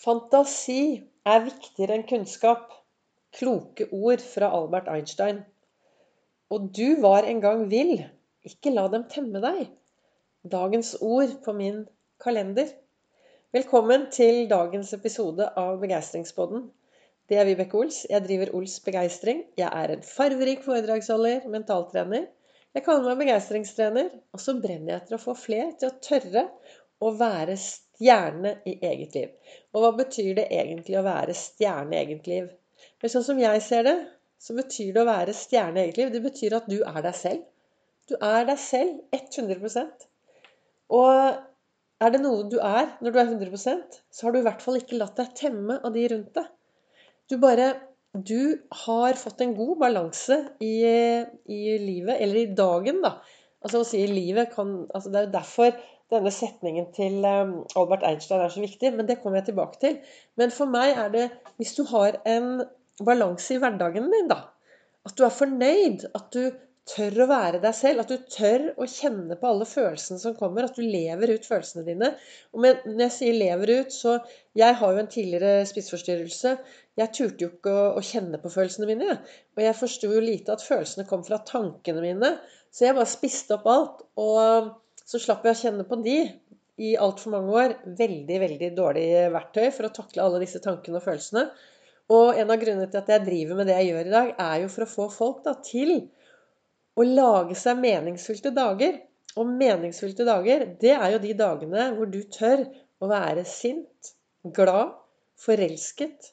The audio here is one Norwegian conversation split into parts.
Fantasi er viktigere enn kunnskap. Kloke ord fra Albert Einstein. Og du var en gang vill. Ikke la dem temme deg. Dagens ord på min kalender. Velkommen til dagens episode av Begeistringspodden. Det er Vibeke Ols. Jeg driver Ols Begeistring. Jeg er en farverik foredragsholder, mentaltrener. Jeg kaller meg begeistringstrener, og så brenner jeg etter å få fler til å tørre å være stjerne i eget liv. Og hva betyr det egentlig å være stjerne i eget liv? Men sånn som jeg ser det, så betyr det å være stjerne i eget liv Det betyr at du er deg selv. Du er deg selv 100% Og er det noe du er når du er 100% så har du i hvert fall ikke latt deg temme av de rundt deg. Du bare Du har fått en god balanse i, i livet, eller i dagen, da. Altså å si livet kan altså Det er jo derfor denne setningen til um, Albert Einstein er så viktig, men det kommer jeg tilbake til. Men for meg er det Hvis du har en balanse i hverdagen din, da At du er fornøyd, at du tør å være deg selv, at du tør å kjenne på alle følelsene som kommer, at du lever ut følelsene dine. Og når jeg sier 'lever ut', så Jeg har jo en tidligere spiseforstyrrelse. Jeg turte jo ikke å kjenne på følelsene mine. Og jeg forsto jo lite at følelsene kom fra tankene mine. Så jeg bare spiste opp alt. Og så slapp jeg å kjenne på de i altfor mange år. Veldig, veldig dårlig verktøy for å takle alle disse tankene og følelsene. Og en av grunnene til at jeg driver med det jeg gjør i dag, er jo for å få folk da, til å lage seg meningsfylte dager. Og meningsfylte dager, det er jo de dagene hvor du tør å være sint, glad, forelsket,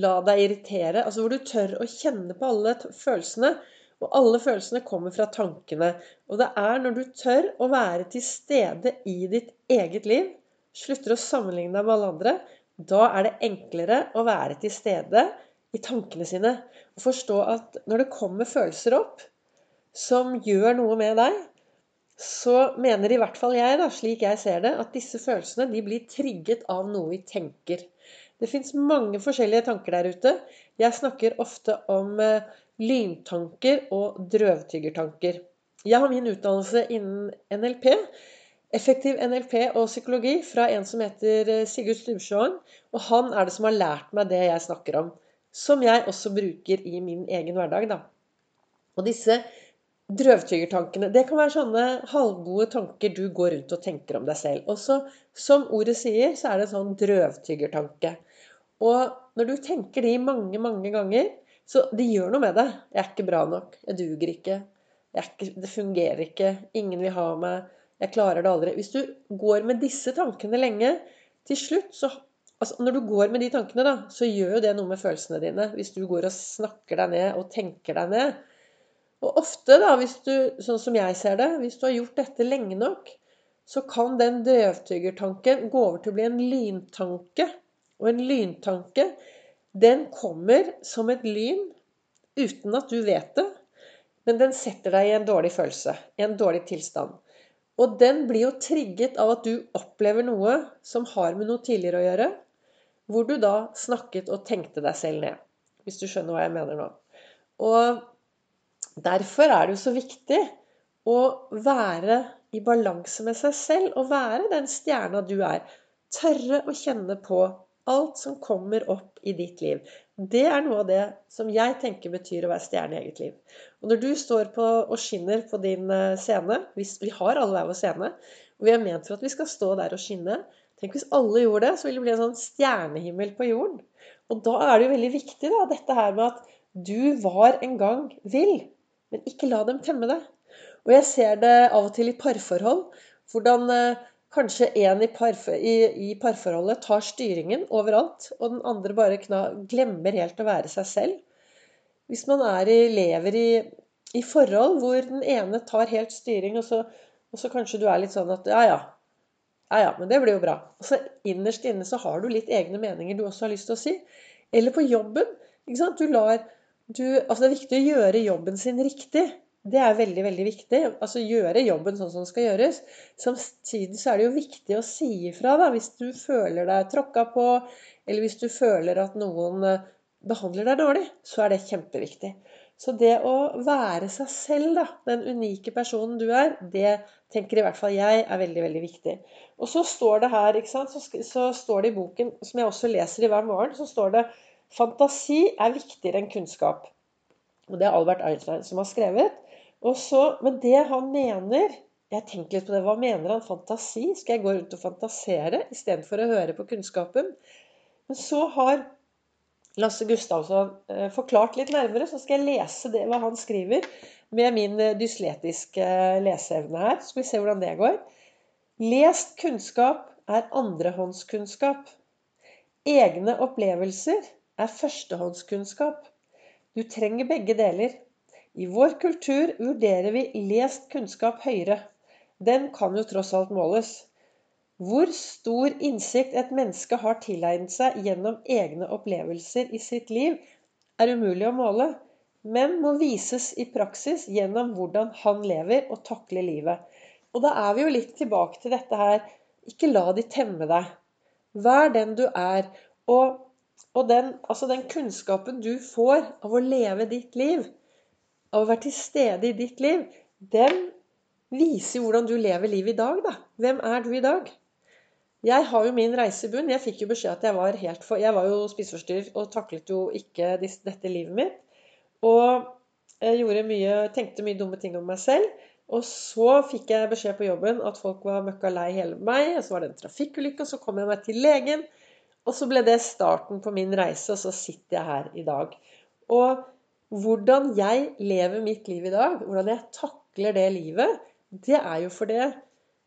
la deg irritere. Altså hvor du tør å kjenne på alle følelsene og alle følelsene kommer fra tankene. Og det er når du tør å være til stede i ditt eget liv, slutter å sammenligne deg med alle andre, da er det enklere å være til stede i tankene sine. Og forstå at når det kommer følelser opp som gjør noe med deg, så mener i hvert fall jeg, da, slik jeg ser det, at disse følelsene de blir trigget av noe vi tenker. Det fins mange forskjellige tanker der ute. Jeg snakker ofte om eh, lyntanker og drøvtyggertanker. Jeg har min utdannelse innen NLP. Effektiv NLP og psykologi fra en som heter eh, Sigurd Stubsjåen. Og han er det som har lært meg det jeg snakker om. Som jeg også bruker i min egen hverdag. Da. Og disse drøvtyggertankene Det kan være sånne halvgode tanker du går rundt og tenker om deg selv. Og så, som ordet sier, så er det en sånn drøvtyggertanke. Og når du tenker de mange, mange ganger, så de gjør noe med det. 'Jeg er ikke bra nok. Jeg duger ikke. Jeg ikke. Det fungerer ikke. Ingen vil ha meg. Jeg klarer det aldri.' Hvis du går med disse tankene lenge, til slutt så altså Når du går med de tankene, da, så gjør jo det noe med følelsene dine. Hvis du går og snakker deg ned og tenker deg ned. Og ofte, da, hvis du, sånn som jeg ser det, hvis du har gjort dette lenge nok, så kan den drøvtyggertanken gå over til å bli en lyntanke. Og en lyntanke, den kommer som et lyn uten at du vet det. Men den setter deg i en dårlig følelse, i en dårlig tilstand. Og den blir jo trigget av at du opplever noe som har med noe tidligere å gjøre, hvor du da snakket og tenkte deg selv ned. Hvis du skjønner hva jeg mener nå. Og derfor er det jo så viktig å være i balanse med seg selv og være den stjerna du er. Tørre å kjenne på alt som kommer opp i ditt liv. Det er noe av det som jeg tenker betyr å være stjerne i eget liv. Og når du står på og skinner på din eh, scene Vi har alle hver vår scene, og vi er ment for at vi skal stå der og skinne. Tenk hvis alle gjorde det, så ville det bli en sånn stjernehimmel på jorden. Og da er det jo veldig viktig, da, dette her med at du var en gang vill, men ikke la dem temme deg. Og jeg ser det av og til i parforhold. Hvordan eh, Kanskje en i, parfor, i, i, parforholdet tar styringen overalt, og den andre bare kna, glemmer helt å være seg selv. Hvis man i, lever i, i, forhold hvor den ene tar helt styring, og så, og så, kanskje du er litt sånn at ja, ja. Ja, ja, men det blir jo bra. Og så innerst inne så har du litt egne meninger du også har lyst til å si. Eller på jobben. ikke sant? Du lar, du, altså det er viktig å gjøre jobben sin riktig. Det er veldig veldig viktig. Altså gjøre jobben sånn som den skal gjøres. Samtidig så er det jo viktig å si ifra da, hvis du føler deg tråkka på, eller hvis du føler at noen eh, behandler deg dårlig. Så er det kjempeviktig. Så det å være seg selv, da, den unike personen du er, det tenker i hvert fall jeg er veldig, veldig viktig. Og så står det her, ikke sant, så, så står det i boken, som jeg også leser i hver morgen, så står det fantasi er viktigere enn kunnskap. Og det er Albert Einstein som har skrevet. Så, men det han mener Jeg tenker litt på det. Hva mener han fantasi? Skal jeg gå rundt og fantasere istedenfor å høre på kunnskapen? Men så har Lasse Gustavsson eh, forklart litt nærmere, så skal jeg lese det, hva han skriver med min eh, dysletiske eh, leseevne her. Så skal vi se hvordan det går. Lest kunnskap er andrehåndskunnskap. Egne opplevelser er førstehåndskunnskap. Du trenger begge deler. I vår kultur vurderer vi lest kunnskap høyere. Den kan jo tross alt måles. Hvor stor innsikt et menneske har tilegnet seg gjennom egne opplevelser i sitt liv, er umulig å måle, men må vises i praksis gjennom hvordan han lever og takler livet. Og da er vi jo litt tilbake til dette her ikke la de temme deg. Vær den du er. Og, og den, altså den kunnskapen du får av å leve ditt liv, av å være til stede i ditt liv, den viser hvordan du lever livet i dag, da. Hvem er du i dag? Jeg har jo min reise. Jeg fikk jo beskjed at jeg var helt for Jeg var jo spiseforstyrret og taklet jo ikke dette livet mitt. Og jeg gjorde mye, tenkte mye dumme ting om meg selv. Og så fikk jeg beskjed på jobben at folk var møkka lei hele meg. Og så var det en trafikkulykke, og så kom jeg meg til legen. Og så ble det starten på min reise, og så sitter jeg her i dag. Og hvordan jeg lever mitt liv i dag, hvordan jeg takler det livet, det er jo for det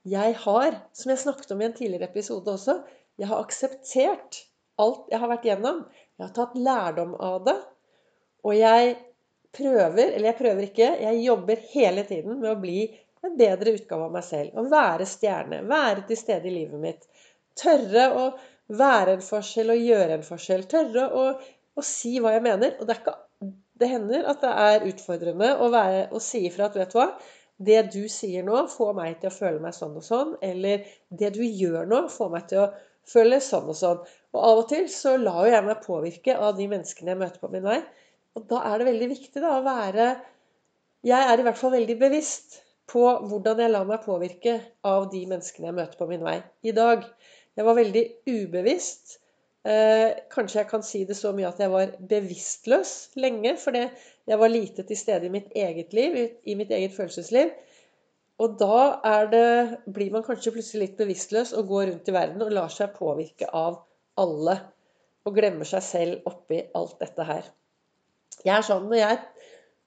jeg har, som jeg snakket om i en tidligere episode også, jeg har akseptert alt jeg har vært gjennom. Jeg har tatt lærdom av det. Og jeg prøver, eller jeg prøver ikke, jeg jobber hele tiden med å bli en bedre utgave av meg selv. Å være stjerne. Være til stede i livet mitt. Tørre å være en forskjell og gjøre en forskjell. Tørre å, å si hva jeg mener. Og det, er ikke, det hender at det er utfordrende å, være, å si ifra at vet du hva, det du sier nå, får meg til å føle meg sånn og sånn. Eller det du gjør nå, får meg til å føle sånn og sånn. Og av og til så lar jo jeg meg påvirke av de menneskene jeg møter på min vei. Og da er det veldig viktig da, å være Jeg er i hvert fall veldig bevisst på hvordan jeg lar meg påvirke av de menneskene jeg møter på min vei i dag. Jeg var veldig ubevisst Eh, kanskje jeg kan si det så mye at jeg var bevisstløs lenge. Fordi jeg var lite til stede i mitt eget liv, i mitt eget følelsesliv. Og da det, blir man kanskje plutselig litt bevisstløs og går rundt i verden og lar seg påvirke av alle. Og glemmer seg selv oppi alt dette her. Jeg er sånn jeg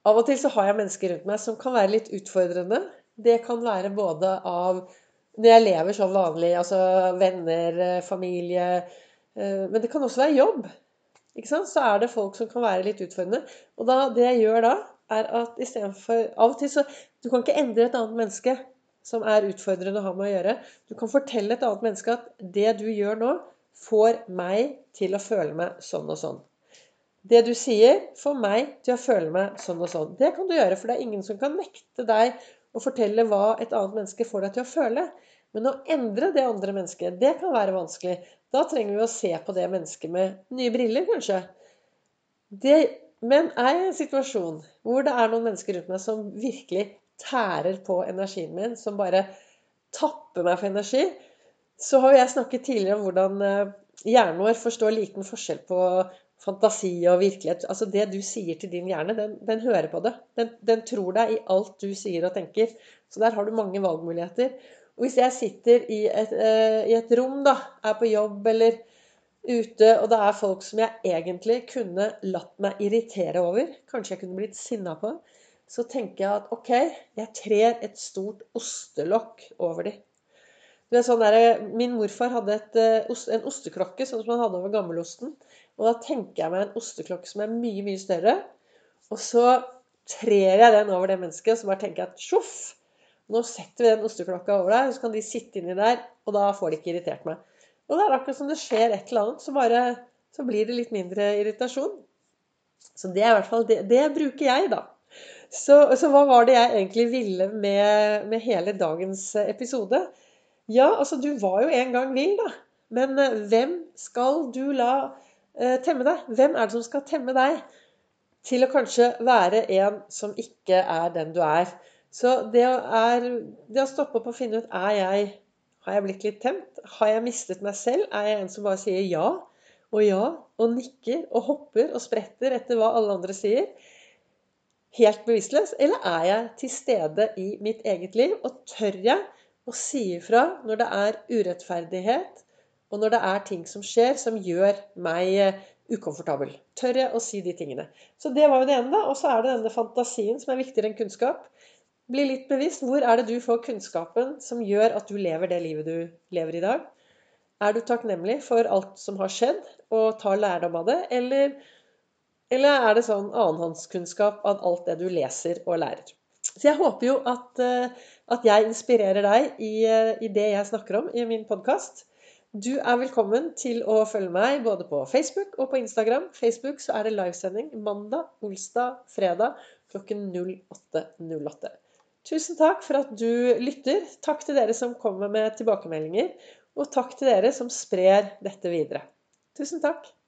Av og til så har jeg mennesker rundt meg som kan være litt utfordrende. Det kan være både av Når jeg lever sånn vanlig, altså venner, eh, familie, men det kan også være jobb. Ikke sant? Så er det folk som kan være litt utfordrende. Og da, det jeg gjør da, er at istedenfor Av og til så Du kan ikke endre et annet menneske som er utfordrende å ha med å gjøre. Du kan fortelle et annet menneske at det du gjør nå, får meg til å føle meg sånn og sånn. Det du sier, får meg til å føle meg sånn og sånn. Det kan du gjøre, for det er ingen som kan nekte deg å fortelle hva et annet menneske får deg til å føle. Men å endre det andre mennesket, det kan være vanskelig. Da trenger vi å se på det mennesket med nye briller, kanskje. Det, men er jeg i en situasjon hvor det er noen mennesker rundt meg som virkelig tærer på energien min, som bare tapper meg for energi, så har jeg snakket tidligere om hvordan eh, hjernen vår forstår liten forskjell på fantasi og virkelighet. Altså Det du sier til din hjerne, den, den hører på det. Den, den, tror deg i alt du sier og tenker. Så der har du mange valgmuligheter. Hvis jeg sitter i et, eh, i et, rom, da, er på jobb eller ute, og det er folk som jeg egentlig kunne latt meg irritere over, kanskje jeg kunne blitt sinna på, så tenker jeg at ok, jeg trer et stort ostelokk over de. Sånn der, min morfar hadde et, eh, en osteklokke sånn som han hadde over gammelosten. Og da tenker jeg meg en osteklokke som er mye, mye større. Og så trer jeg den over det mennesket, og så bare tenker jeg at sjoff! Nå setter vi den osteklokka over der, så kan de sitte inni der, og da får de ikke irritert meg. Og det er akkurat som det skjer et eller annet, så, bare, så blir det litt mindre irritasjon. Så det er i hvert fall det, det bruker jeg, da. Så, så, hva var det jeg egentlig ville med, med, hele dagens episode? Ja, altså du var jo en gang vill, da. Men eh, hvem skal du la eh, temme deg? Hvem er det som skal temme deg? til å kanskje være en som ikke er den du er. Så det, er, det å stoppe opp og finne ut er jeg, Har jeg blitt litt temt? Har jeg mistet meg selv? Er jeg en som bare sier ja og ja og nikker og hopper og spretter etter hva alle andre sier? Helt bevisstløs? Eller er jeg til stede i mitt eget liv? Og tør jeg å si ifra når det er urettferdighet, og når det er ting som skjer som gjør meg ukomfortabel. Tør jeg å si de tingene? Så det var jo det ene, da. Og så er det denne fantasien som er viktigere enn kunnskap. Bli litt bevisst. Hvor er det du får kunnskapen som gjør at du lever det livet du lever i dag? Er du takknemlig for alt som har skjedd, og tar lærdom av det? Eller, eller er det sånn annenhåndskunnskap av alt det du leser og lærer? Så jeg håper jo at, eh, at jeg inspirerer deg i, eh, i det jeg snakker om i min podkast. Du er velkommen til å følge meg både på Facebook og på Instagram. Facebook så er det livesending mandag, olsdag, fredag klokken 08.08. Tusen takk for at du lytter. Takk til dere som kommer med tilbakemeldinger. Og takk til dere som sprer dette videre. Tusen takk.